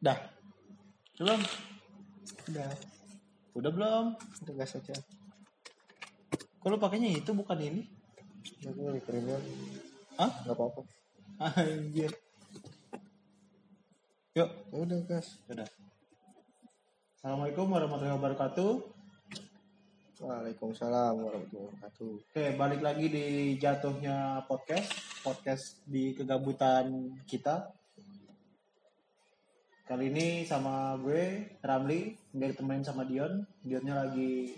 Dah. Belum? Udah, Udah belum? udah gas aja. Kalau pakainya itu bukan ini? Aku lagi keringan. Hah? Gak apa-apa. Anjir. Yuk, Ya udah gas. udah. Assalamualaikum warahmatullahi wabarakatuh. Waalaikumsalam warahmatullahi wabarakatuh. Oke, balik lagi di jatuhnya podcast, podcast di kegabutan kita. Kali ini sama gue Ramli, biar temenin sama Dion. Dionnya lagi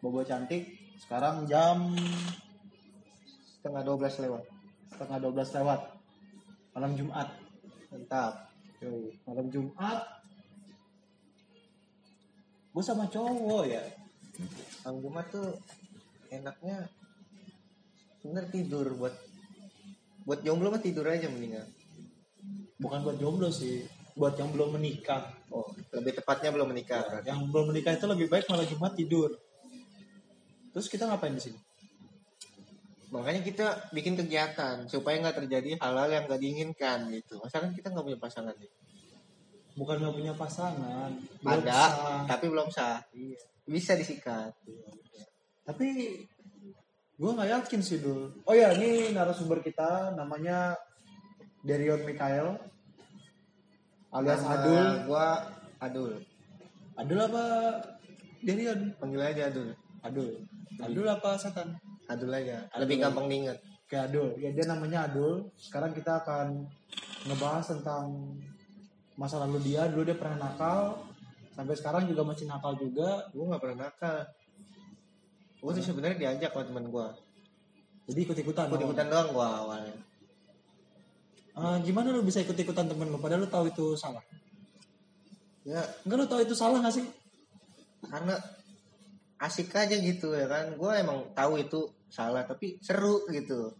bobo cantik. Sekarang jam Setengah 12 lewat. setengah 12 lewat. Malam Jumat. Mantap. Yoi, malam Jumat. Gue sama cowok ya. Malam Jumat tuh enaknya bener tidur buat buat jomblo mah tidur aja mendingan. Bukan buat jomblo sih, buat yang belum menikah. Oh, lebih tepatnya belum menikah. berarti. Yang belum menikah itu lebih baik malam Jumat tidur. Terus kita ngapain di sini? Makanya kita bikin kegiatan supaya nggak terjadi hal-hal yang nggak diinginkan gitu. Masa kan kita nggak punya pasangan nih. Bukan nggak punya pasangan. belum Ada, sah. tapi belum sah. Iya. Bisa disikat. Tapi gue nggak yakin sih dul. Oh ya, ini narasumber kita namanya Derion Mikael alias Nama Adul. Gua Adul. Adul apa Derion? Panggil aja Adul. Adul. Adul apa setan? Adul aja. Adul. Lebih gampang diingat. Oke Adul. Ya dia namanya Adul. Sekarang kita akan ngebahas tentang masa lalu dia. Dulu dia pernah nakal. Sampai sekarang juga masih nakal juga. Gue nggak pernah nakal. Gue tuh sebenarnya diajak sama teman gue. Jadi ikut-ikutan. Ikut ikutan doang gue awalnya. Eh, gimana lu bisa ikut-ikutan temen lu? Padahal lu tahu itu salah. Ya Enggak lu tahu itu salah gak sih? karena asik aja gitu ya kan. Gue emang tahu itu salah tapi seru gitu.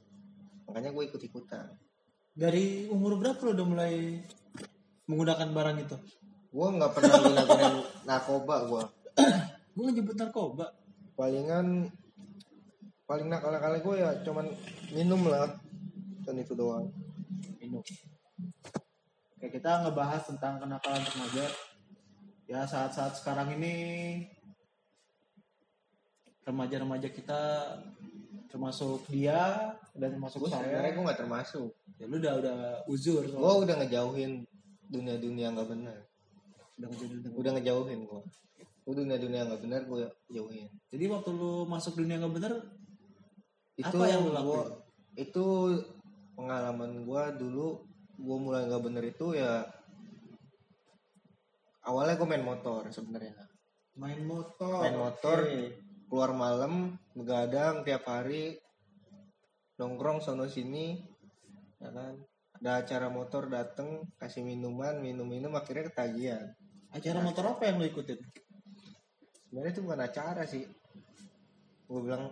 Makanya gue ikut ikutan. Dari umur berapa lu udah mulai menggunakan barang itu? Gue nggak pernah guna-gunain narkoba gue. Gue ngejemput narkoba. Palingan paling nakal-nakalnya gue ya cuman minum lah. Dan itu doang. Oke, kita ngebahas tentang kenakalan remaja. Ya saat-saat sekarang ini remaja-remaja kita termasuk dia dan termasuk Gue sebenarnya saya. gue nggak termasuk. Ya lu udah udah uzur. Gue udah ngejauhin dunia-dunia nggak benar. udah ngejauhin. Udah ngejauhin gue. Gue dunia-dunia nggak benar gue jauhin. Jadi waktu lu masuk dunia nggak bener, Itu Apa yang lu gua- lakuin? itu pengalaman gue dulu gue mulai nggak bener itu ya awalnya gue main motor sebenarnya main motor. Main motor. Oke. keluar malam begadang tiap hari nongkrong sono sini ya kan ada acara motor dateng kasih minuman minum minum akhirnya ketagihan Acara motor apa yang lu ikutin? sebenarnya itu bukan acara sih gue bilang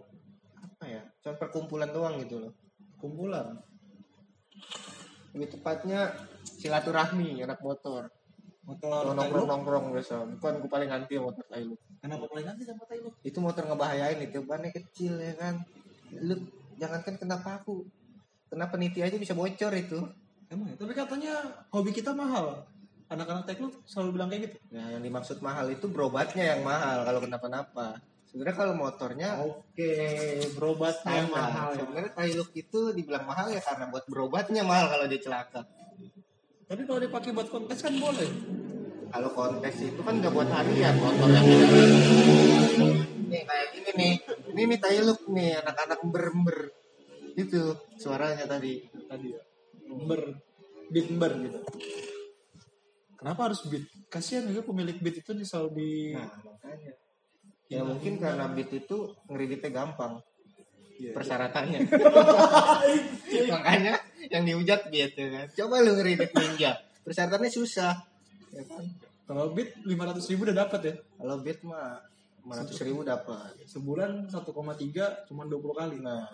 apa ya cuma perkumpulan doang gitu loh Kumpulan. Lebih tepatnya silaturahmi anak motor Motor nongkrong nongkrong biasa bukan gue paling anti motor tai lu Kenapa paling nanti sama tai lu? itu motor ngebahayain itu bannya kecil ya kan lu jangankan kenapa aku kenapa niti aja bisa bocor itu Emang ya? Tapi katanya hobi kita mahal. Anak-anak teknik selalu bilang kayak gitu. nah yang dimaksud mahal itu berobatnya yang mahal kalau kenapa-napa sebenarnya kalau motornya Oke, berobat yang standar. mahal ya. sebenarnya Hilux itu dibilang mahal ya karena buat berobatnya mahal kalau dia celaka Tapi kalau dipakai buat kontes kan boleh. kalau kontes itu kan nggak buat harian motor yang nih kayak gini nih ini nih Hilux nih anak-anak ber-ber itu suaranya tadi Tadi ya. Ber, beat ber gitu. Kenapa harus beat? Kasihan juga pemilik beat itu di selalu di Nah, makanya. Ya mungkin karena beat itu ngereditnya gampang Iya, persyaratannya. makanya yang dihujat beat ya kan. Coba lu ngeredit ninja. Persyaratannya susah. Ya kan? Kalau beat 500 ribu udah dapat ya. Kalau beat mah 500 ribu dapat. Sebulan 1,3 cuma 20 kali. Nah,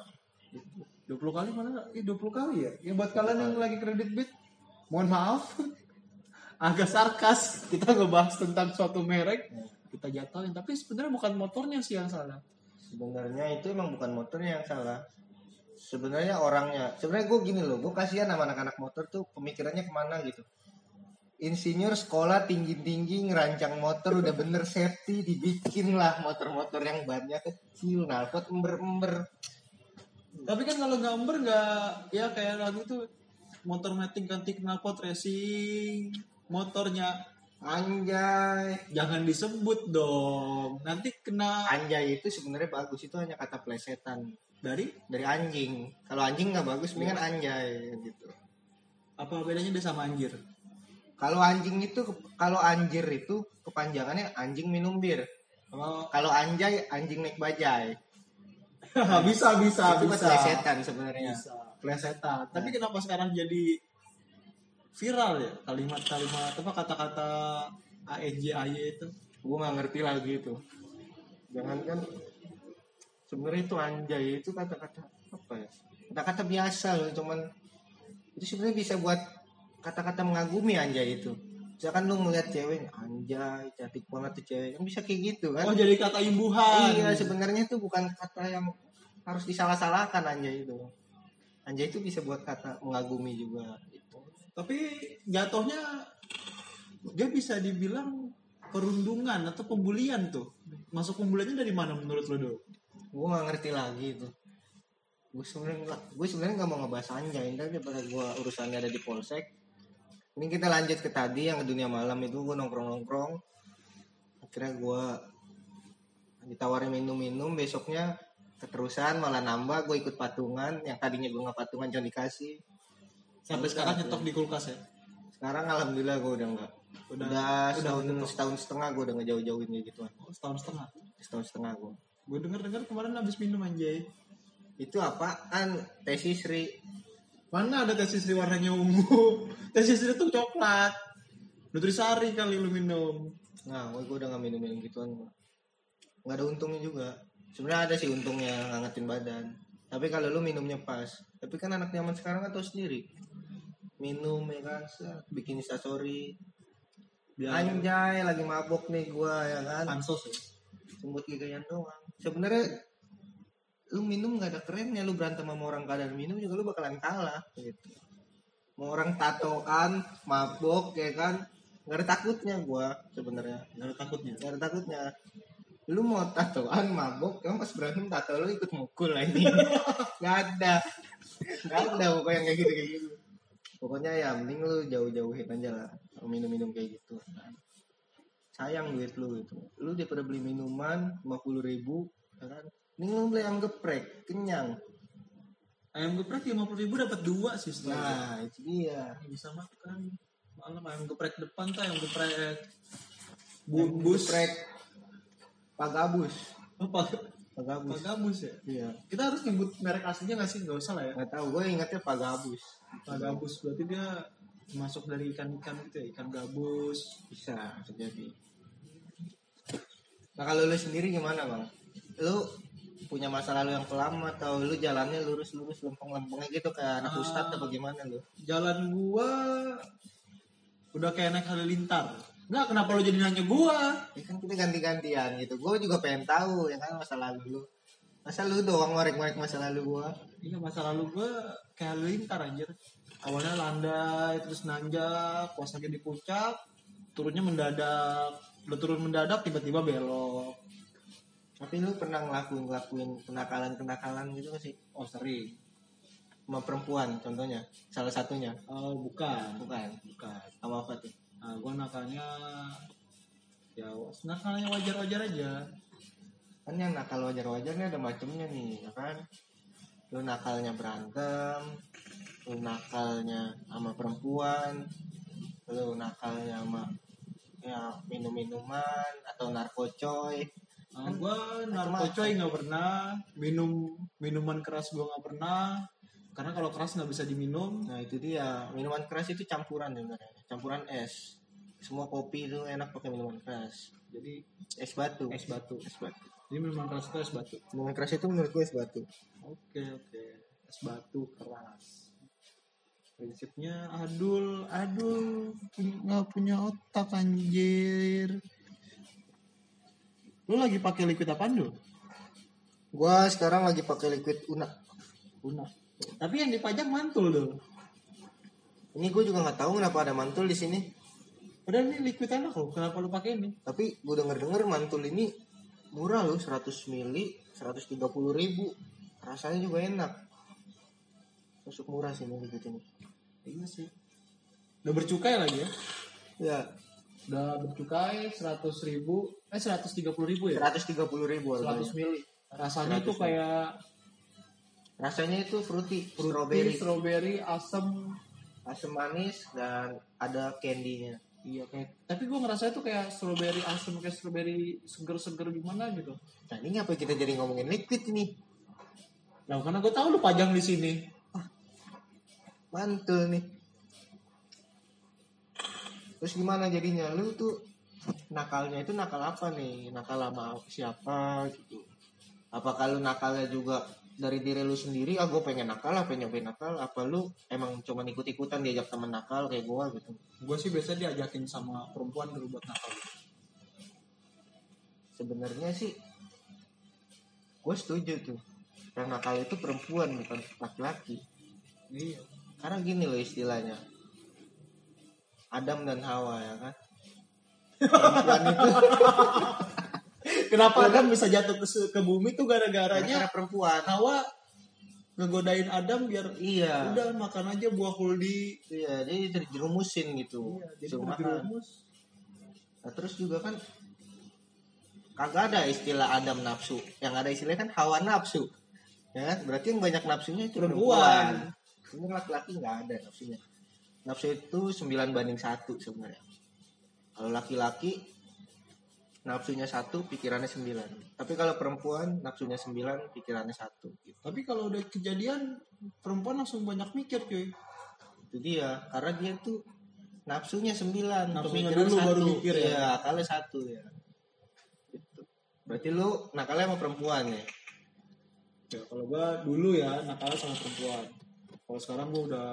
20 kali mana? Eh 20 kali ya. Ya buat kalian yang lagi kredit beat, mohon maaf. Agak sarkas kita ngebahas tentang suatu merek, kita jatuhin tapi sebenarnya bukan motornya sih yang salah. sebenarnya itu emang bukan motornya yang salah. Sebenarnya orangnya. Sebenarnya gue gini loh, gue kasihan sama anak-anak motor tuh pemikirannya ke mana gitu. insinyur sekolah tinggi-tinggi ngerancang motor udah bener safety dibikin lah motor-motor yang bannya kecil nalpot ember-ember Tapi kan kalau nggak ember nggak ya kayak lagu itu motor metik ganti knalpot racing motornya anjay. Jangan disebut dong. Nanti kena anjay itu sebenarnya bagus. Itu hanya kata plesetan. Dari? Dari anjing. Kalau anjing nggak bagus mendingan anjay gitu. Apa bedanya dia sama anjir? Kalau anjing itu kalau anjir itu kepanjangannya anjing minum bir. Oh, kalau anjay anjing naik bajai. Bisa bisa itu bisa. plesetan sebenarnya. Bisa. Plesetan. Tapi kenapa sekarang jadi viral ya kalimat-kalimat apa kata-kata ANJ AY itu. Gue nggak ngerti lagi itu. Jangan kan sebenarnya itu anjay itu kata-kata apa ya? Kata-kata biasa loh cuman itu sebenarnya bisa buat kata-kata mengagumi anjay itu. Misalkan lu ngeliat cewek anjay cantik banget tuh cewek. Kan bisa kayak gitu kan? Oh jadi kata imbuhan. Iya sebenarnya itu bukan kata yang harus disalah-salahkan anjay itu. Anjay itu bisa buat kata mengagumi juga. Tapi jatuhnya dia bisa dibilang perundungan atau pembulian tuh. Masuk pembuliannya dari mana menurut lo do gue nggak ngerti lagi itu. Gue sebenarnya gue sebenarnya nggak mau ngebahas anjay ntar daripada gue urusannya ada di polsek. Ini kita lanjut ke tadi yang ke dunia malam itu gue nongkrong nongkrong akhirnya gue ditawarin minum-minum besoknya keterusan malah nambah gue ikut patungan. Yang tadinya gue nggak patungan jangan dikasih sampai Udah, sekarang tuh. nyetok di kulkas ya sekarang alhamdulillah gue udah nggak Udah- udah, udah setahun nyetok. setahun setengah gue udah ngejauh-jauhin kayak gituan oh, setahun setengah setahun setengah gue gue denger dengar kemarin habis minum anjay itu apaan teh Sri mana ada teh sisri warnanya ungu teh sisri itu coklat nutrisari kali lu minum Nah, gue udah gak minum-minum gituan. gua. Nggak ada untungnya juga. Sebenarnya ada sih untungnya ngangetin badan. Tapi kalau lu minumnya pas. Tapi kan anak zaman sekarang kan tau sendiri. Minum ya kan, set, bikin instastory. Anjay, lagi mabok nih gua ya kan. pansos ya Sembut gigayan doang. Sebenarnya lu minum gak ada kerennya. Lu berantem sama orang kadang minum juga lu bakalan kalah gitu. Mau orang tatoan, mabok ya kan. Gak ada takutnya gua sebenarnya. nggak ada takutnya Gak ada takutnya. Lu mau tatoan mabok, kamu pas berantem tato lu ikut mukul lah ini. Gak ada. Gak ada pokoknya kayak gitu kayak gitu. Pokoknya ya mending lu jauh-jauhin aja lah. Kalau Minum-minum kayak gitu. Sayang duit lu itu. Lu daripada beli minuman 50 ribu, ya kan? Mending lu beli ayam geprek, kenyang. ayam geprek lima puluh ribu dapat dua sih setelah Nah, itu dia. bisa makan malam ayam geprek depan tuh ayam geprek bungkus geprek Pagabus. apa Pagabus. Pagabus ya Iya. kita harus nyebut merek aslinya nggak sih nggak usah lah ya Gak tau, gue ingetnya Pagabus. Pagabus berarti dia masuk dari ikan-ikan gitu ya ikan gabus Bisa, bisa jadi. Nah kalau lu sendiri gimana bang? Lu punya masa lalu yang kelam atau lu jalannya lurus-lurus lempeng-lempengnya gitu kayak anak Ah. ustadz atau gimana lu? jalan gua udah kayak naik halilintar nggak kenapa lo jadi nanya gua Ya kan kita ganti-gantian gitu. Gue juga pengen tahu ya kan masa lalu lu. Masa lu doang ngorek-ngorek masa lalu gua? iya masa lalu gua kayak halilintar anjir awalnya landai terus nanjak pas lagi di puncak turunnya mendadak udah turun mendadak tiba-tiba belok Tapi lu pernah ngelakuin ngelakuin kenakalan-kenakalan gitu gak sih? oh sering Sama perempuan contohnya, salah satunya. oh bukan Bukan. bukan Sama apa tuh? Nah, gue nakalnya ya nakalnya wajar-wajar aja. Kan yang nakal wajar-wajar nih ada macemnya nih, ya kan? Lu nakalnya berantem, lu nakalnya sama perempuan, lu nakalnya sama ya minum-minuman atau narkocoy. Nah, gue narkocoy nggak pernah, minum minuman keras gue nggak pernah, karena kalau keras nggak bisa diminum. Nah itu dia, minuman keras itu campuran sebenarnya, campuran es. Semua kopi itu enak pakai minuman keras. Jadi Es batu. es batu. Es batu. Jadi minuman keras itu es batu. Minuman keras itu menurut gue es batu. Oke oke, es batu keras. Prinsipnya adul, adul nggak punya otak anjir. Lu lagi pakai liquid apa dulu? Gua sekarang lagi pakai liquid Una. Una. Tapi yang dipajang mantul dong. Ini gue juga nggak tahu kenapa ada mantul di sini. Padahal ini liquid enak loh. Kenapa lu pakai ini? Tapi gue denger denger mantul ini murah loh 100 mili 130 ribu rasanya juga enak masuk murah sih nih gitu ini Iya sih. Udah bercukai lagi ya? ya Udah bercukai 100 ribu, eh 130 ribu ya? 130 ribu 100 harganya. mili. Rasanya 100 itu kayak rasanya itu fruity, strawberry, strawberry strawberry, asam. asam manis dan ada candy-nya Iya kayak. Tapi gue ngerasa itu kayak strawberry asam, kayak strawberry seger-seger gimana gitu. nah ini ngapa kita jadi ngomongin liquid ini Nah karena gue tahu lu pajang di sini. mantul nih terus gimana jadinya lu tuh nakalnya itu nakal apa nih nakal sama siapa gitu apa kalau nakalnya juga dari diri lu sendiri ah gue pengen nakal apa pengen nyobain nakal. Apa lu emang cuma ikut ikutan diajak temen nakal kayak gue gitu? Gue sih biasa diajakin sama perempuan dulu buat nakal. sebenarnya sih gue setuju tuh. Yang nakal itu perempuan bukan laki-laki. Iya. karena gini loh istilahnya. Adam dan Hawa ya kan? Perempuan itu Kenapa Adam bisa jatuh ke, ke bumi tuh gara-garanya gara perempuan Hawa ngegodain Adam biar iya udah makan aja buah huldi. iya jadi terjerumusin gitu Iya, jadi Suruh makan. berjerumus. nah, terus juga kan kagak ada istilah Adam nafsu yang ada istilahnya kan Hawa nafsu ya kan? berarti yang banyak nafsunya itu Perempuan. perempuan ini laki-laki nggak ada nafsunya nafsu itu 9 banding satu sebenarnya kalau laki-laki nafsunya satu pikirannya sembilan tapi kalau perempuan nafsunya sembilan pikirannya satu gitu. Tapi kalau udah kejadian perempuan langsung banyak mikir cuy. itu dia karena dia tuh nafsunya sembilan Nafsunya dulu satu baru mikir ya? Iya, akalnya satu ya gitu. berarti lu nakalnya sama perempuan ya Ya, kalau gua dulu ya nakalnya sama perempuan. Kalau sekarang gua udah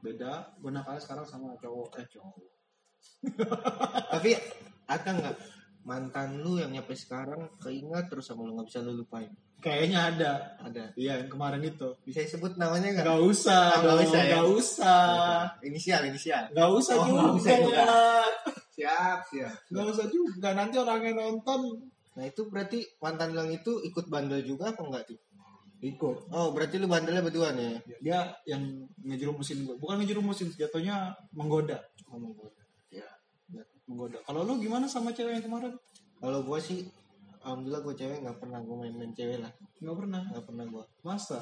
beda. Gua nakalnya sekarang sama cowok. Eh cowok. tapi ada nggak mantan lu yang nyampe sekarang keingat terus sama lu nggak bisa lu lupain Kayaknya ada. ada Iya yang kemarin itu. bisa disebut namanya nggak Gak usah, Ah, nggak dong, usah ya? nggak usah. inisial inisial Gak usah Oh, juga. nggak usah juga. siap siap Gak usah juga. Nanti orangnya nonton nah itu berarti mantan lu yang itu ikut bandel juga apa enggak tuh ikut. oh berarti lu bandelnya berdua nih Dia yang ngejerumusin gue. Bukan ngejerumusin, jatuhnya menggoda. oh, menggoda. Menggoda. Kalau lu gimana sama cewek yang kemarin? kalau gua sih alhamdulillah gua cewek nggak pernah gua main-main cewek lah Gak pernah. nggak pernah gua Masa?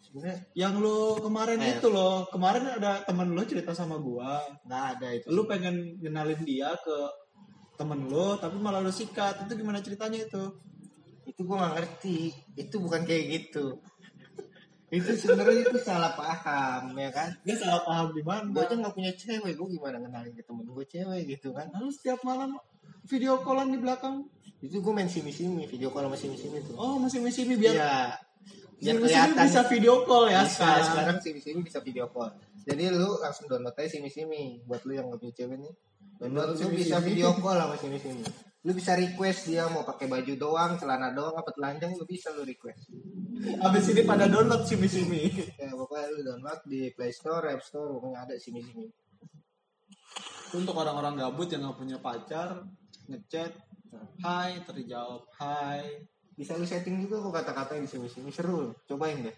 sebenarnya Yang lu kemarin Eh. itu loh. Kemarin ada temen lu cerita sama gua. nggak ada itu Lu pengen kenalin dia ke temen lu, tapi malah lu sikat. Itu gimana ceritanya itu? itu gua nggak ngerti itu bukan kayak gitu itu sebenarnya itu salah paham ya kan Dia salah paham di mana? gue aja nggak punya cewek gue gimana kenalin ke temen gue cewek gitu kan Lalu setiap malam video callan di belakang. itu gue main simi simi video call sama simi simi tuh Oh, masih simi biar Iya. biar simi kelihatan bisa video call ya bisa sekarang. sekarang simi simi bisa video call jadi lu langsung download aja simi simi buat lu yang nggak punya cewek nih download lu Simi bisa Simi. video call sama simi simi lu bisa request dia mau pakai baju doang celana doang apa telanjang lu bisa lu request Abis ini pada download simi simi. ya pokoknya lu download di Play Store App Store pokoknya ada simi simi Untuk orang-orang gabut yang nggak punya pacar, ngechat, hai, terjawab hai. bisa lu setting juga kok kata-kata di simi simi seru cobain deh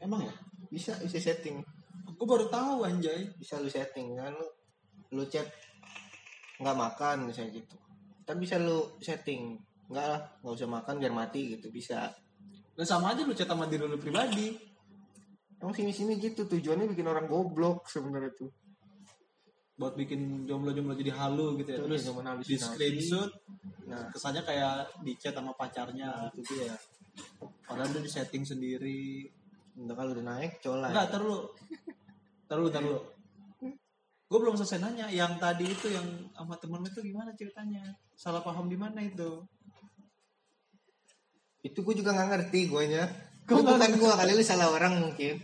Emang ya? bisa bisa setting Aku baru tahu anjay. bisa lu setting kan lu lu chat nggak makan misalnya gitu kan bisa lu setting nggak lah nggak usah makan biar mati gitu bisa Dan sama aja lu chat sama diri lu pribadi. emang sini sini gitu tujuannya bikin orang goblok sebenarnya tuh Buat bikin jomblo-jomblo jadi halu gitu ya. Betul, Terus zaman di screenshot, nah kesannya kayak di chat sama pacarnya. itu dia Padahal udah di setting sendiri. udah kalau udah naik colai Enggak, ntar lu. Ntar lu, ntar lu. Gue belum selesai nanya. Yang tadi itu yang sama temen itu gimana ceritanya? Salah paham di mana itu? itu gue juga nggak ngerti gue nya nggak bukan gue kali lu salah orang mungkin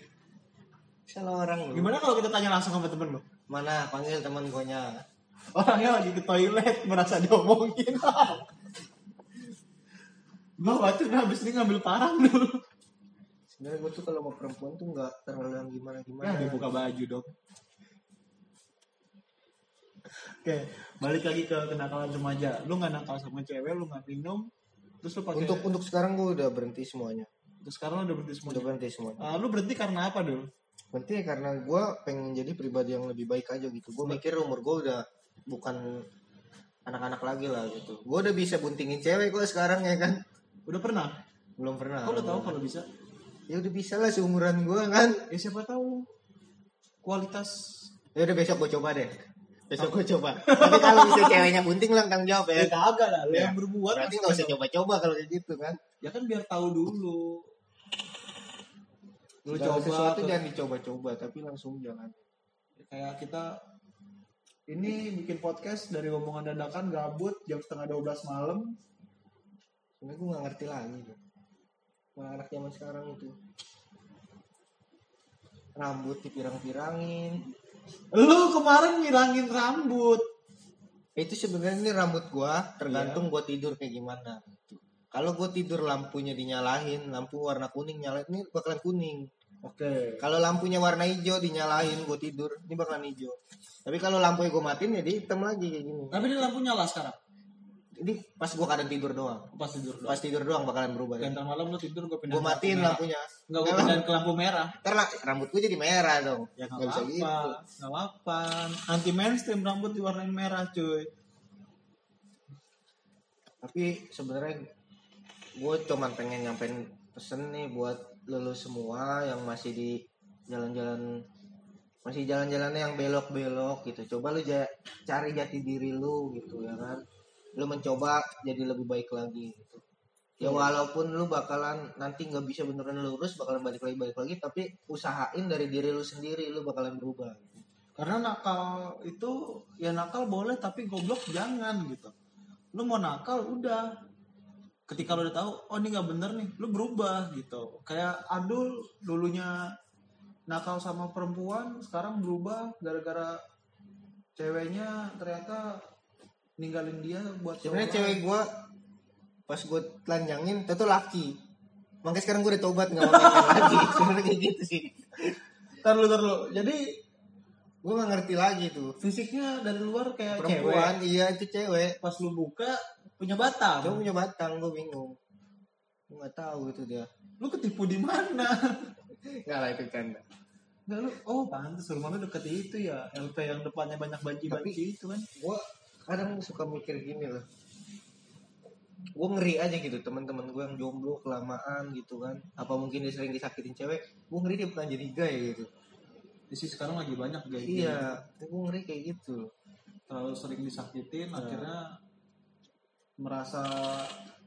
salah orang lu Gimana kalau kita tanya langsung sama temen lu? mana panggil teman gue nya Orangnya lagi ke toilet merasa diomongin. Gue waktu itu habis ini ngambil parang dulu. sebenarnya gue tuh kalau mau perempuan tuh nggak terlalu yang gimana Ya gimana dia buka baju dong. Oke, balik lagi ke kenakalan remaja. Lu nggak nakal sama cewek, lu nggak minum, terus lu pakai. untuk untuk sekarang gue udah berhenti semuanya terus sekarang lu udah berhenti udah semuanya. berhenti semuanya Ah, lu berhenti karena apa dulu? berhenti karena gue pengen jadi pribadi yang lebih baik aja gitu gue mikir umur gue udah bukan anak-anak lagi lah gitu gue udah bisa buntingin cewek kok sekarang ya kan Udah pernah? belum pernah Kau udah tahu kalau bisa? ya udah bisa lah seumuran gue kan Ya siapa tahu kualitas ya udah besok gue coba deh besok gue coba. Tapi kalau bisa ceweknya bunting lah tanggung jawab ya. Kagak lah, lu Ya. yang berbuat berarti nggak usah coba. coba-coba kalau kayak gitu kan? Ya kan biar tahu dulu. Lu coba sesuatu jangan dicoba-coba tapi langsung jangan. Kayak kita ini bikin podcast dari omongan dadakan gabut jam setengah 12 malam. Sebenarnya gue nggak ngerti lagi tuh Sama anak zaman sekarang itu. Rambut dipirang-pirangin lu kemarin ngilangin rambut. Itu sebenarnya ini rambut gua tergantung gua tidur kayak gimana gitu. kalau gua tidur lampunya dinyalain lampu warna kuning nyalain ini bakalan kuning. Oke. Kalau lampunya warna hijau dinyalain gua tidur ini bakalan hijau. Tapi kalau lampunya gua matiin ya dia hitam lagi kayak gini. Tapi ini lampu nyala sekarang ini pas gua kadang tidur doang. Pas tidur doang. Pas tidur doang bakalan berubah ya. dan malam lu tidur gue pindah gua matiin lampunya. Nggak gue pindahin ke lampu merah. Ntar lah, rambut gua jadi merah dong. Ya Nggak nggak bisa gitu. Nggak apa anti mainstream rambut diwarnain merah cuy. Tapi sebenarnya gue cuman pengen nyampein pesen nih buat lulu semua yang masih di jalan-jalan masih jalan-jalannya yang belok-belok gitu. Coba lu ja- cari jati diri lu gitu ya kan lu mencoba jadi lebih baik lagi gitu. Ya walaupun lu bakalan nanti nggak bisa beneran lurus bakalan balik lagi balik lagi tapi usahain dari diri lu sendiri lu bakalan berubah karena nakal itu ya nakal boleh tapi goblok jangan gitu. Lu mau nakal udah. Ketika lu udah tahu oh ini nggak bener nih lu berubah gitu. Kayak Adul dulunya nakal sama perempuan sekarang berubah gara-gara ceweknya ternyata ninggalin dia buat sebenarnya cewek gue pas gue telanjangin itu laki. Makanya sekarang gue udah tobat nggak mau lagi. Sebenarnya kayak gitu sih. Ntar lu, jadi gue nggak ngerti lagi tuh. fisiknya dari luar kayak perempuan cewek. iya itu cewek. Pas lu buka punya batang. Dia punya batang gue bingung. Gue nggak tahu itu dia. Lu ketipu di mana? Nggak lah itu canda Nggak lu, oh pantas rumah lu deket itu ya. LP yang depannya banyak banci-banci itu kan. gue kadang suka mikir gini loh. Gue ngeri aja gitu teman-teman gue yang jomblo kelamaan gitu kan. Apa mungkin dia sering disakitin cewek gue ngeri dia bukan jadi gay gitu. Di sini sekarang lagi banyak gitu iya gue ngeri kayak gitu. Terlalu sering disakitin akhirnya merasa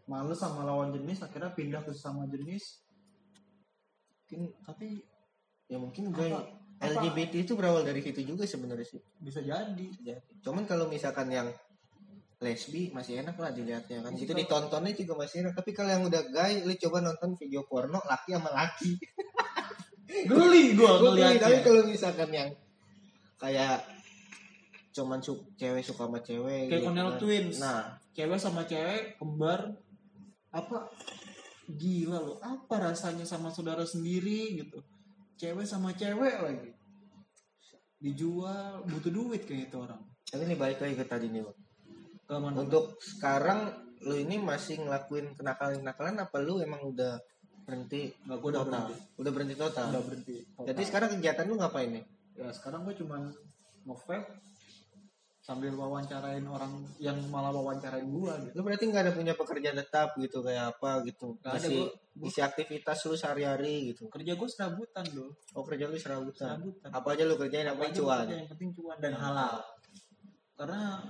males sama lawan jenis akhirnya pindah ke sesama jenis. Mungkin tapi ya mungkin gay. Apa- LGBT itu berawal dari situ juga sebenarnya sih. Bisa jadi. Ya, cuman kalau misalkan yang lesbi masih enak lah dilihatnya kan. Kalau- ditontonnya juga masih enak. Tapi kalau yang udah gay lu coba nonton video porno laki sama laki. Geli gua Gua geli, tapi ngeliatnya kalau misalkan yang kayak cuman su cewek suka sama cewek Kayak gitu kan. Twins. nah. Cewek sama cewek kembar. Apa? Gila loh. Apa rasanya sama saudara sendiri gitu cewek sama cewek lagi. Dijual butuh duit kayak itu orang. Tapi ini balik lagi ke tadi nih ke mana untuk sekarang lu ini masih ngelakuin kenakalan-kenakalan apa lu emang udah berhenti nggak gua udah total? berhenti. Udah berhenti total? Udah berhenti jadi sekarang kegiatan lu ngapain nih? Ya sekarang gue cuman nge-vape sambil wawancarain orang yang malah wawancarain gua gitu. Lu berarti nggak ada punya pekerjaan tetap gitu kayak apa gitu? Ada, gua- isi aktivitas lu sehari-hari gitu. Kerja gue serabutan loh oh kerja lu serabutan? Serabutan. Apa aja lu kerjain? Apa Apa cuan? yang penting cuan dan halal. Karena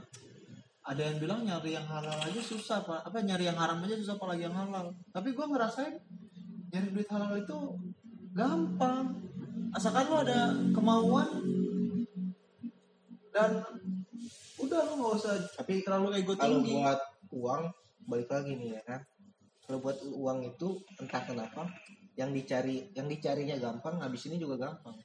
ada yang bilang nyari yang halal aja susah pak. Apa nyari yang haram aja susah apalagi yang halal. Tapi gue ngerasain nyari duit halal itu gampang. Asalkan lo ada kemauan dan udah lo nggak usah tapi terlalu ego kalau tinggi. buat uang balik lagi nih ya. kan kalau buat uang itu entah kenapa yang dicari yang dicarinya gampang habis ini juga gampang.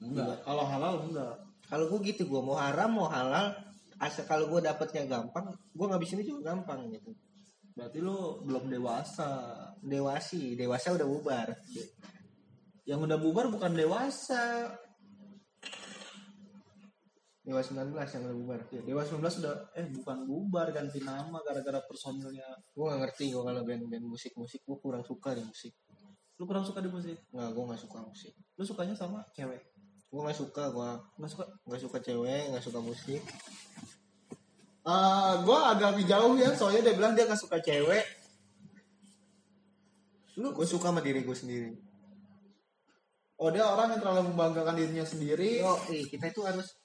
Enggak. Kalau halal enggak. Kalau gue gitu gue mau haram mau halal asal kalau gue dapetnya gampang gue ngabisinnya juga gampang gitu. Berarti lo belum dewasa. Dewasi dewasa udah bubar. Yang udah bubar bukan dewasa Dewa 19 yang udah bubar. Ya, Dewa 19 udah eh bukan bubar ganti nama gara-gara personilnya. Gue gak ngerti gue kalau band-band musik-musik gue kurang suka di musik. Lu kurang suka di musik? Nggak, gue gak suka musik. Lu sukanya sama cewek? Gue gak suka, gue Nggak suka? gak suka cewek, gak suka musik. Eh, gue agak jauh ya, soalnya dia bilang dia gak suka cewek. Lu gue suka sama diri gue sendiri. Oh dia orang yang terlalu membanggakan dirinya sendiri. Yo, eh, kita itu harus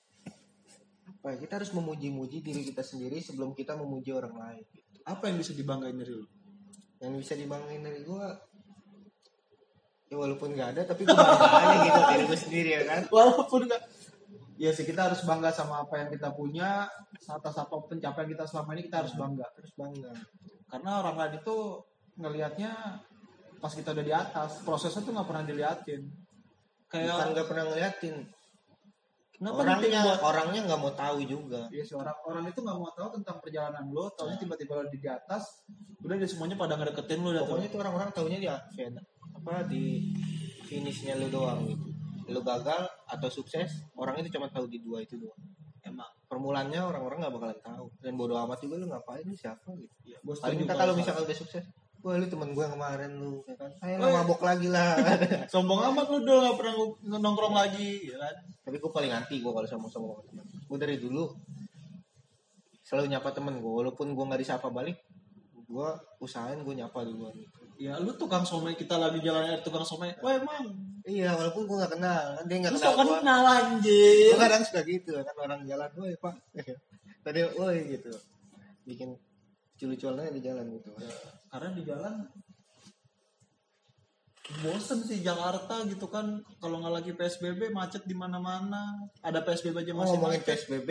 apa ya? Kita harus memuji-muji diri kita sendiri sebelum kita memuji orang lain. Gitu. Apa yang bisa dibanggain dari lu? Yang bisa dibanggain dari gue, ya walaupun gak ada, tapi gue bangga aja gitu diri gue sendiri ya kan. Walaupun gak Ya sih kita harus bangga sama apa yang kita punya atas apa pencapaian kita selama ini kita harus bangga Harus bangga. karena orang lain itu ngelihatnya pas kita udah di atas prosesnya tuh nggak pernah diliatin kayak gak pernah ngeliatin. Kenapa Orangnya, buat orangnya nggak mau tahu juga. Iya sih orang orang itu nggak mau tahu tentang perjalanan lo, taunya tiba-tiba lo di atas, udah dia semuanya pada ngedeketin lo. Pokoknya tuh orang-orang taunya di ya, apa di finishnya lu doang gitu. Lu gagal atau sukses, orang itu cuma tahu di dua itu doang. Emang, Permulaannya orang-orang nggak bakalan tahu. Dan bodo amat juga lu ngapain lu siapa gitu. ya, Paling kita kalau misalkan udah sukses, wah lu temen gue yang kemarin lu, ya kan? Ayo Oh, lu iya. mabok lagi lah. sombong amat lo udah nggak pernah nongkrong lagi, ya kan? Tapi gue paling anti gue kalau sama sama teman. Gue dari dulu selalu nyapa temen gue, walaupun gue nggak disapa balik, gue usahain gue nyapa duluan gitu. Ya lu tukang somai kita lagi jalan dari tukang somai, wah emang, Iya, walaupun gue gak kenal, kan dia gak lu kenal gue. kenal anjir. Gue kadang suka gitu kan orang jalan, woi pak, tadi woi gitu, bikin lucu-lucuannya di jalan gitu. Karena di jalan bosen sih Jakarta gitu kan kalau nggak lagi PSBB macet di mana-mana ada PSBB aja masih ngomongin macet. PSBB,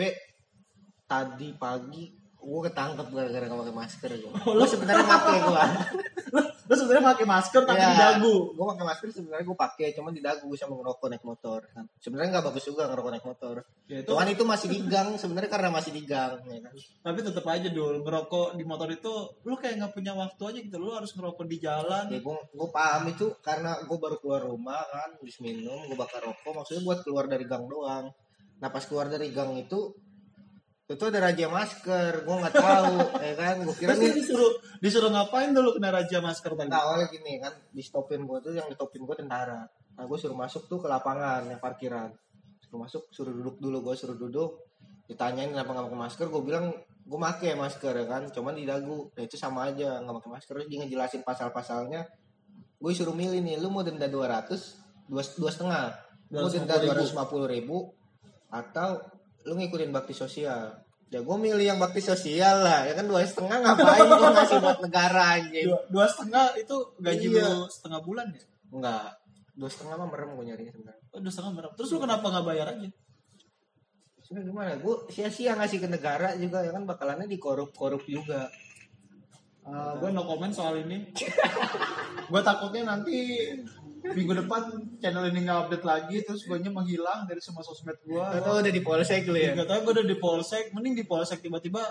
tadi pagi gue ketangkep gara-gara gak pakai masker gue. Oh, Gue sebenarnya pakai gue. Lu sebenarnya pakai masker tapi di dagu Gue pakai masker sebenarnya gue pakai, cuman di dagu gue sama ngerokok naik motor. Kan. Sebenarnya nggak bagus juga ngerokok naik motor. ya itu Cuman itu masih di gang, sebenarnya karena masih di gang, ya kan. tapi tetap aja dul ngerokok di motor itu lu kayak nggak punya waktu aja gitu lu harus ngerokok di jalan Ya gue gue paham itu karena gue baru keluar rumah kan, habis minum, gue bakar rokok, maksudnya buat keluar dari gang doang. Nah pas keluar dari gang itu, itu ada raja masker, gue nggak tahu, ya kan, gue kira nih disuruh disuruh ngapain dulu kena raja masker tadi Nah, awalnya gini kan, di stopin gue tuh yang di stopin gue tentara. Nah gue suruh masuk tuh ke lapangan yang parkiran. Suruh masuk, suruh duduk dulu, gue suruh duduk. Ditanyain kenapa nggak pakai masker, gue bilang gue make masker ya kan, cuman di dagu. Nah itu sama aja, nggak pakai masker. Terus dia ngejelasin pasal-pasalnya. Gue suruh milih nih, lu mau denda 200, dua dua setengah. Mau denda 250 ribu atau lu ngikutin bakti sosial. Ya gue milih yang bakti sosial lah, ya kan dua setengah ngapain gue ngasih buat negara anjing. dua, dua setengah itu gaji Iya. lu setengah bulan ya Enggak. Dua setengah mah merem gue nyarinya sebenarnya. oh, dua setengah berapa terus lu kenapa nggak bayar aja Sebenarnya gimana? Gue sia-sia ngasih ke negara juga ya kan bakalannya dikorup-korup juga. gue no comment soal ini gue takutnya nanti minggu depan channel ini nggak update lagi terus gue menghilang dari semua sosmed gue Atau udah di polsek lu ya? Gak tau gue udah di polsek, mending di polsek tiba-tiba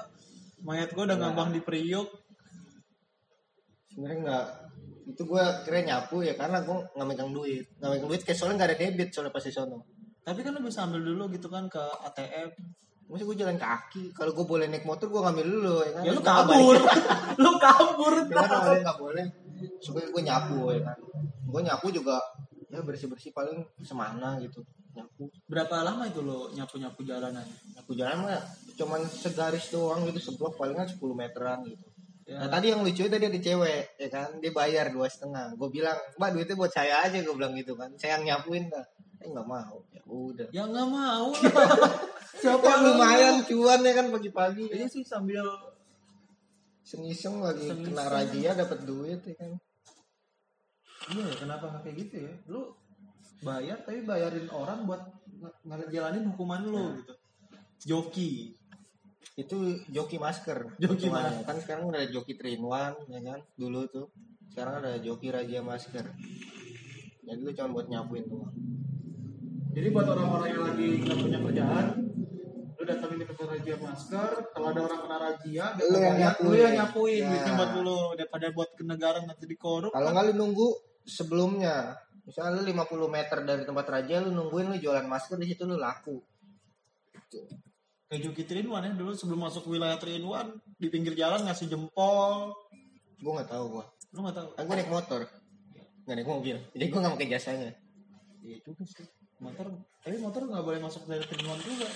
mayat gue udah Nah. ngambang di Priuk. Sebenarnya enggak. Itu gue kira nyapu ya karena gue nggak megang duit. Nggak megang duit kayak soalnya nggak ada debit soalnya pas di sono. Tapi kan lu bisa ambil dulu gitu kan ke ATM. Maksudnya gue jalan kaki. Kalau gue boleh naik motor gue ngambil dulu ya kan. Ya lu Nggak kabur, lu kabur. Ya kan awalnya nggak boleh. Supaya gue nyapu ya kan. Gue nyapu juga ya bersih-bersih paling semana gitu. Nyapu. Berapa lama itu lo nyapu-nyapu jalanan? Aku jalan mah cuman segaris doang gitu seblok palingan 10 meteran gitu. Ya, Nah tadi yang lucu tadi ada cewek ya kan dia bayar dua setengah. Gue bilang mbak duitnya buat saya aja gue bilang gitu kan. Saya yang nyapuin dah. Eh nggak mau ya udah. ya nggak mau. Siapa lumayan cuan ya kan pagi-pagi. Ini sih sambil Iseng-iseng lagi Iseng-iseng. kena razia dapat duit ya kan. Iya ya kenapa nggak kayak gitu ya? Lu bayar tapi bayarin orang buat nge- ngejalanin hukuman lu gitu. Joki. Itu joki masker. Joki Hitungannya. Kan sekarang udah ada joki Trinwan ya kan. Dulu tuh. Sekarang ada joki raja masker. Jadi lu cuma buat nyapuin doang. Jadi buat orang-orang yang lagi nggak punya kerjaan, lu datangin ke razia masker. Kalau ada orang kena dia Lu yang nyapuin. lu yang nyapuin Ya. duitnya buat dulu daripada buat ke negara nanti dikorup. Kalau kan. nggak lu nunggu sebelumnya, misalnya lu 50 meter dari tempat raja, lu nungguin lu jualan masker di situ lu laku. gitu kayak Juki Trinwan ya dulu sebelum masuk wilayah Trinwan di pinggir jalan ngasih jempol. Gue nggak tahu gue lu nggak tahu? Gue naik motor. Nggak naik mobil. Jadi gue nggak pakai jasanya. Iya juga sih. Motor tapi motor nggak boleh masuk dari Trinwan juga.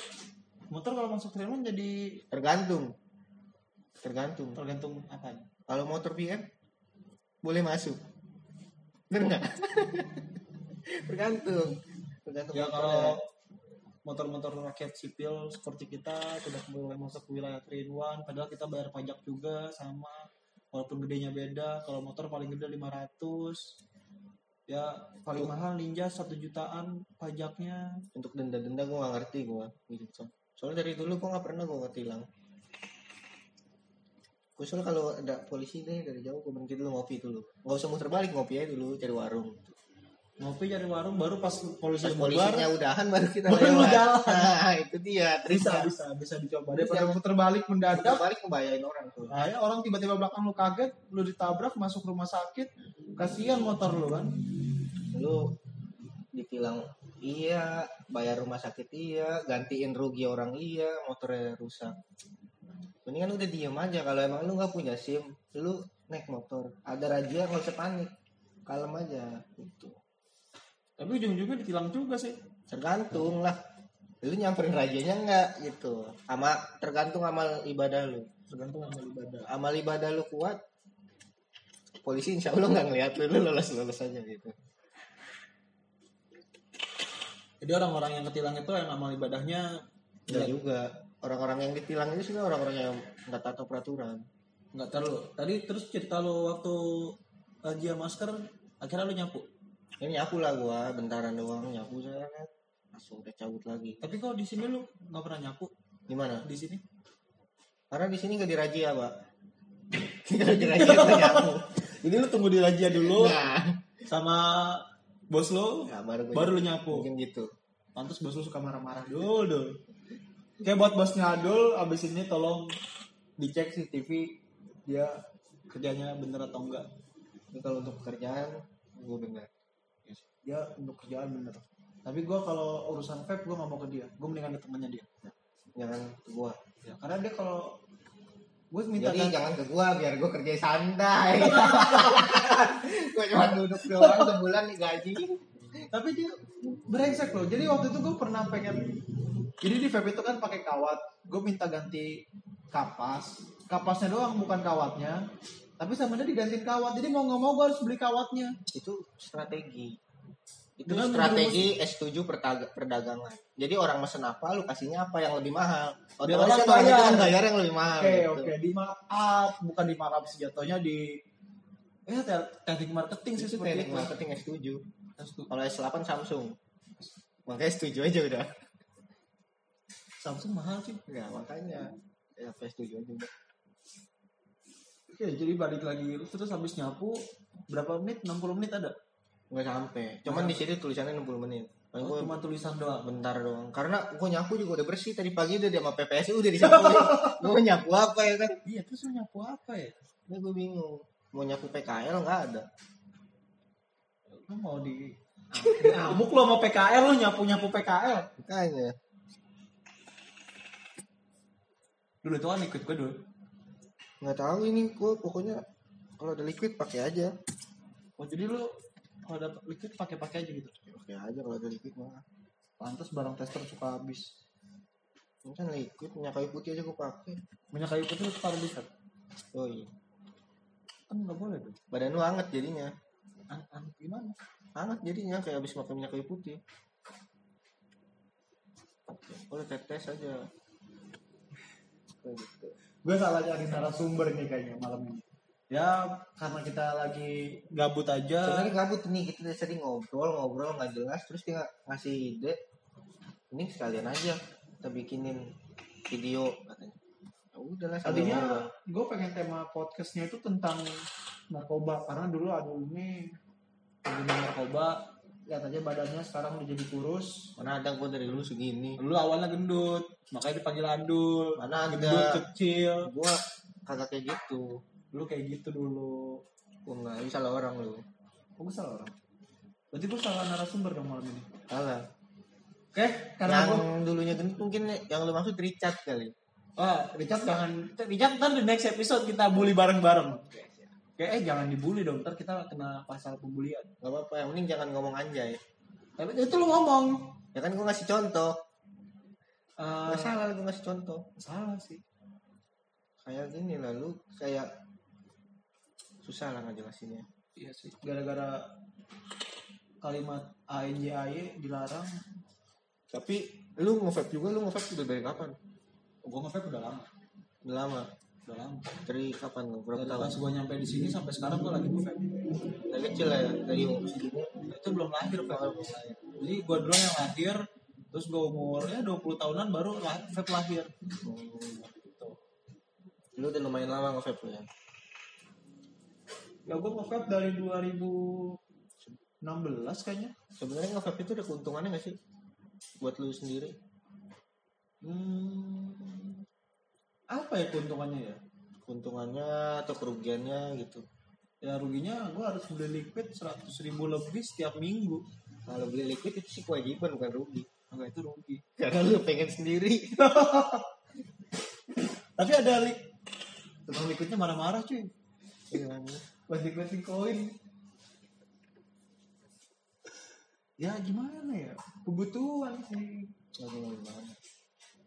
Motor kalau masuk Trinwan jadi tergantung. Tergantung. tergantung apa kalau motor PM boleh masuk bener nggak? Tergantung. Tergantung ya kalau motor-motor rakyat sipil seperti kita tidak boleh masuk ke wilayah Trinwan padahal kita bayar pajak juga sama. Walaupun gedenya beda kalau motor paling gede 500 ya paling mahal ninja satu jutaan pajaknya. Untuk denda-denda gue gak ngerti gue gitu. Soalnya dari dulu gue gak pernah gue ketilang gue soalnya kalau ada polisi deh dari jauh gue berhenti dulu ngopi dulu. Nggak usah muter balik ngopi aja dulu cari warung. Ngopi cari warung baru pas polisi pas polisinya udahan baru kita Baru lewat. jalan. nah itu dia bisa bisa bisa dicoba. Bisa. daripada puter balik mendadak. balik ngebayain orang tuh. Nah, ya orang tiba-tiba belakang lu kaget lu ditabrak masuk rumah sakit kasihan motor lu kan? Lu ditilang iya bayar rumah sakit iya gantiin rugi orang iya motornya rusak mendingan udah diem aja kalau emang lu nggak punya sim lu naik motor. Ada razia nggak usah panik. Kalem aja gitu. Tapi ujung-ujungnya ditilang juga sih. Tergantung lah. Lu nyamperin rajanya nggak gitu. Sama tergantung amal ibadah lu. Tergantung sama ibadah. Amal ibadah lu kuat polisi insya Allah nggak ngeliat lu lu lolos lolos aja gitu. Jadi orang-orang yang ketilang itu yang amal ibadahnya Enggak juga orang-orang yang ditilang itu sih orang-orang yang nggak tahu peraturan. Nggak terlalu tadi terus cerita lu waktu razia masker akhirnya lu nyapu? Ini nyapu lah gua bentaran doang nyapu saya. Kan langsung udah cabut lagi. Tapi kok di sini lu nggak pernah nyapu? Gimana di sini. Karena di sini nggak dirazia pak. Dirazia gua nyapu. Jadi lu tunggu di razia dulu. Nah. Sama bos lu ya, baru baru lu nyapu. mungkin gitu. Pantas bos lu suka marah-marah dul kayak buat bosnya Adul abis ini tolong dicek CCTV dia kerjanya bener atau enggak. Ini kalau untuk pekerjaan gua bener. Dia untuk kerjaan bener. Tapi gue kalau urusan vape gue nggak mau ke dia. Gue mendingan ke temannya dia. Jangan ke gua. Ya, karena dia kalau gue minta jadi ganti- jangan ke gua biar gua kerja santai. Gua cuma duduk doang sebulan nih gaji. Tapi dia brengsek loh. Jadi waktu itu gue pernah pengen jadi di vape itu kan pakai kawat. Gue minta ganti kapas. Kapasnya doang bukan kawatnya. Tapi sama dia digantiin kawat. Jadi mau nggak mau gue harus beli kawatnya. Itu strategi. Itu Dengan strategi S7 pertaga- perdagangan. Jadi orang mesen apa lu kasihnya apa yang lebih mahal? Otomatis orang kan orang itu bayar. kan bayar. yang lebih mahal oke gitu. oke di markup. Bukan di markup sih jatuhnya di ya te- teknik marketing sih seperti teknik marketing S7 Terus kalau S8 Samsung. Makanya S7 aja udah Samsung mahal sih. Ya makanya. Ya S7 aja. Udah oke jadi balik lagi. Terus habis nyapu berapa menit? 60 menit ada? Nggak sampai. Cuman di sini tulisannya 60 menit. Oh, gua cuma tulisan doang? Bentar doang. Karena gua nyapu juga udah bersih. Tadi pagi udah dia sama PPSI udah disapuin gua nyapu apa ya kan? Iya terus lu nyapu apa ya? Ini gua bingung. Mau nyapu PKL nggak ada. Lu mau di ngamuk lu sama PKL lu nyapu nyapu PKL makanya dulu itu kan ikut gue dulu. Nggak tahu ini gua pokoknya kalau ada liquid pakai aja. Oh jadi lu kalau ada liquid pakai pakai aja gitu? Pakai aja kalau ada liquid mah. Pantas barang tester suka habis. Ini kan liquid minyak kayu putih aja gua pakai. Minyak kayu putih lu taruh di set oh iya. Kan nggak boleh tuh badan lu hangat jadinya. An an gimana? Hangat jadinya kayak habis makan minyak kayu putih. Boleh tetes aja gitu gue salah cari narasumber nih kayaknya malam ini. Ya karena kita lagi gabut aja. Sebenarnya gabut nih kita udah sering ngobrol ngobrol nggak jelas terus dia ngasih ide. Ini sekalian aja kita bikinin video katanya. Ya udahlah tadinya gue pengen tema podcastnya itu tentang narkoba karena dulu ada ini pengguna narkoba lihat aja badannya sekarang udah jadi kurus. Mana ada gue dari dulu segini. Dulu awalnya gendut makanya dipanggil adul mana gendut ada kecil. Gue kagak kayak gitu. Dulu kayak gitu dulu. Gue nggak ini salah orang lu. Kok gue salah orang? Berarti gue salah narasumber dong malam ini. Salah. Oke, karena yang gua dulunya gendut mungkin yang lu maksud Richard kali. Wah, Richard jangan Richard ntar di next episode kita bully bareng-bareng. Oke, eh jangan dibully dong, ntar kita kena pasal pembulian. Gak apa-apa, yang penting jangan ngomong anjay. Tapi itu lu ngomong. Ya kan gue ngasih contoh. Eh, Gak salah gue ngasih contoh. salah sih. Kayak gini lah, lu kayak susah lah ngejelasinnya. Iya sih. Gara-gara kalimat ANJAY dilarang, Tapi lu nge-vape juga, lu nge-vape udah dari kapan? gue nge-vape udah lama. Udah lama. Dari kapan? lu? Berapa Dari tahun? gue nyampe di sini sampai sekarang gue lagi nge-vape. Dari kecil ya, dari. Itu belum lahir vape. Jadi gue dulu yang lahir, terus gue umurnya 20 tahunan baru lah, vape lahir. Gitu. Lu udah lumayan lama nge-vape lu ya? Ya gue nge-vape dari 2016 kayaknya. Sebenarnya nge-vape itu ada keuntungannya gak sih? Buat lu sendiri? Hmm, apa ya keuntungannya ya? Keuntungannya atau kerugiannya gitu. Ya ruginya gue harus beli liquid 100 ribu lebih setiap minggu. Kalau beli liquid itu sih kewajiban bukan rugi. Enggak itu rugi. Karena lu pengen sendiri. Tapi ada li tukang liquidnya marah-marah cuy. Iya. Banting-banting koin. Ya gimana ya? Kebutuhan sih. Gimana?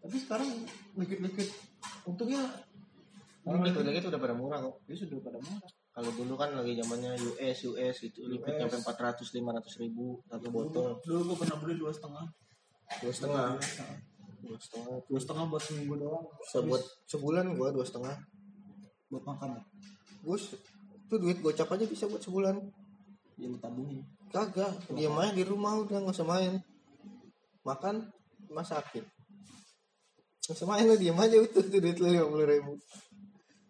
Tapi sekarang liquid-liquid untungnya Orang liquid lagi itu udah pada murah kok. dia sudah pada murah. Kalau dulu kan lagi zamannya US, US itu liquid US. sampai 400 500 ribu satu botol. Dulu gue pernah beli dua setengah. Dua setengah. Dua setengah. Dua setengah buat seminggu doang. Sebuat sebulan gua dua setengah. buat makan. Gue itu duit gocap aja bisa buat sebulan. Ya tabungin. Kagak, dia main di rumah udah nggak usah main. Makan, masakin. Usah main lu diem aja utuh tuh duit lu lima puluh ribu.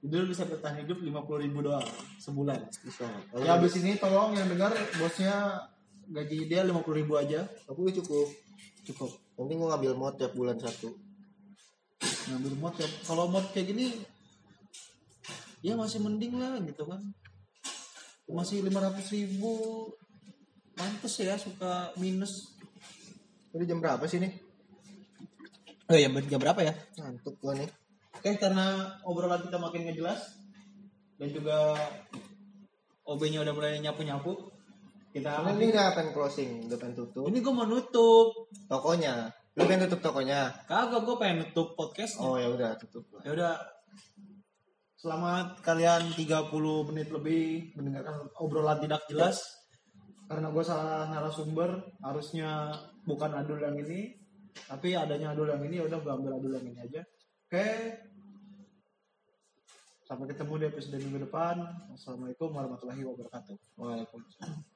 Jadi lu bisa bertahan hidup 50 ribu doang sebulan. Bisa. Ya abis ini tolong yang dengar bosnya gaji dia 50 ribu aja. aku cukup. Cukup. Mending gua ngambil mod tiap bulan satu. Ngambil mod ya. Kalau mod kayak gini ya masih mending lah gitu kan. Masih 500 ribu. Pantes ya suka minus. Ini jam berapa sih nih? Oh ya jam berapa ya? Ngantuk gua nih. Oke karena obrolan kita makin ngejelas dan juga OB-nya udah mulai nyapu-nyapu. Kita ini udah pengen closing, udah pengen tutup. ini gue mau nutup. Tokonya. Lu pengen tutup tokonya? Kagak gue pengen nutup podcastnya. Oh ya udah tutup. Ya udah. Selamat kalian 30 menit lebih mendengarkan obrolan tidak jelas. Karena gue salah narasumber, harusnya bukan adul yang ini, tapi adanya adul yang ini ya udah gue ambil adul yang ini aja. Oke. Sampai ketemu di episode minggu depan. Wassalamualaikum warahmatullahi wabarakatuh. Waalaikumsalam.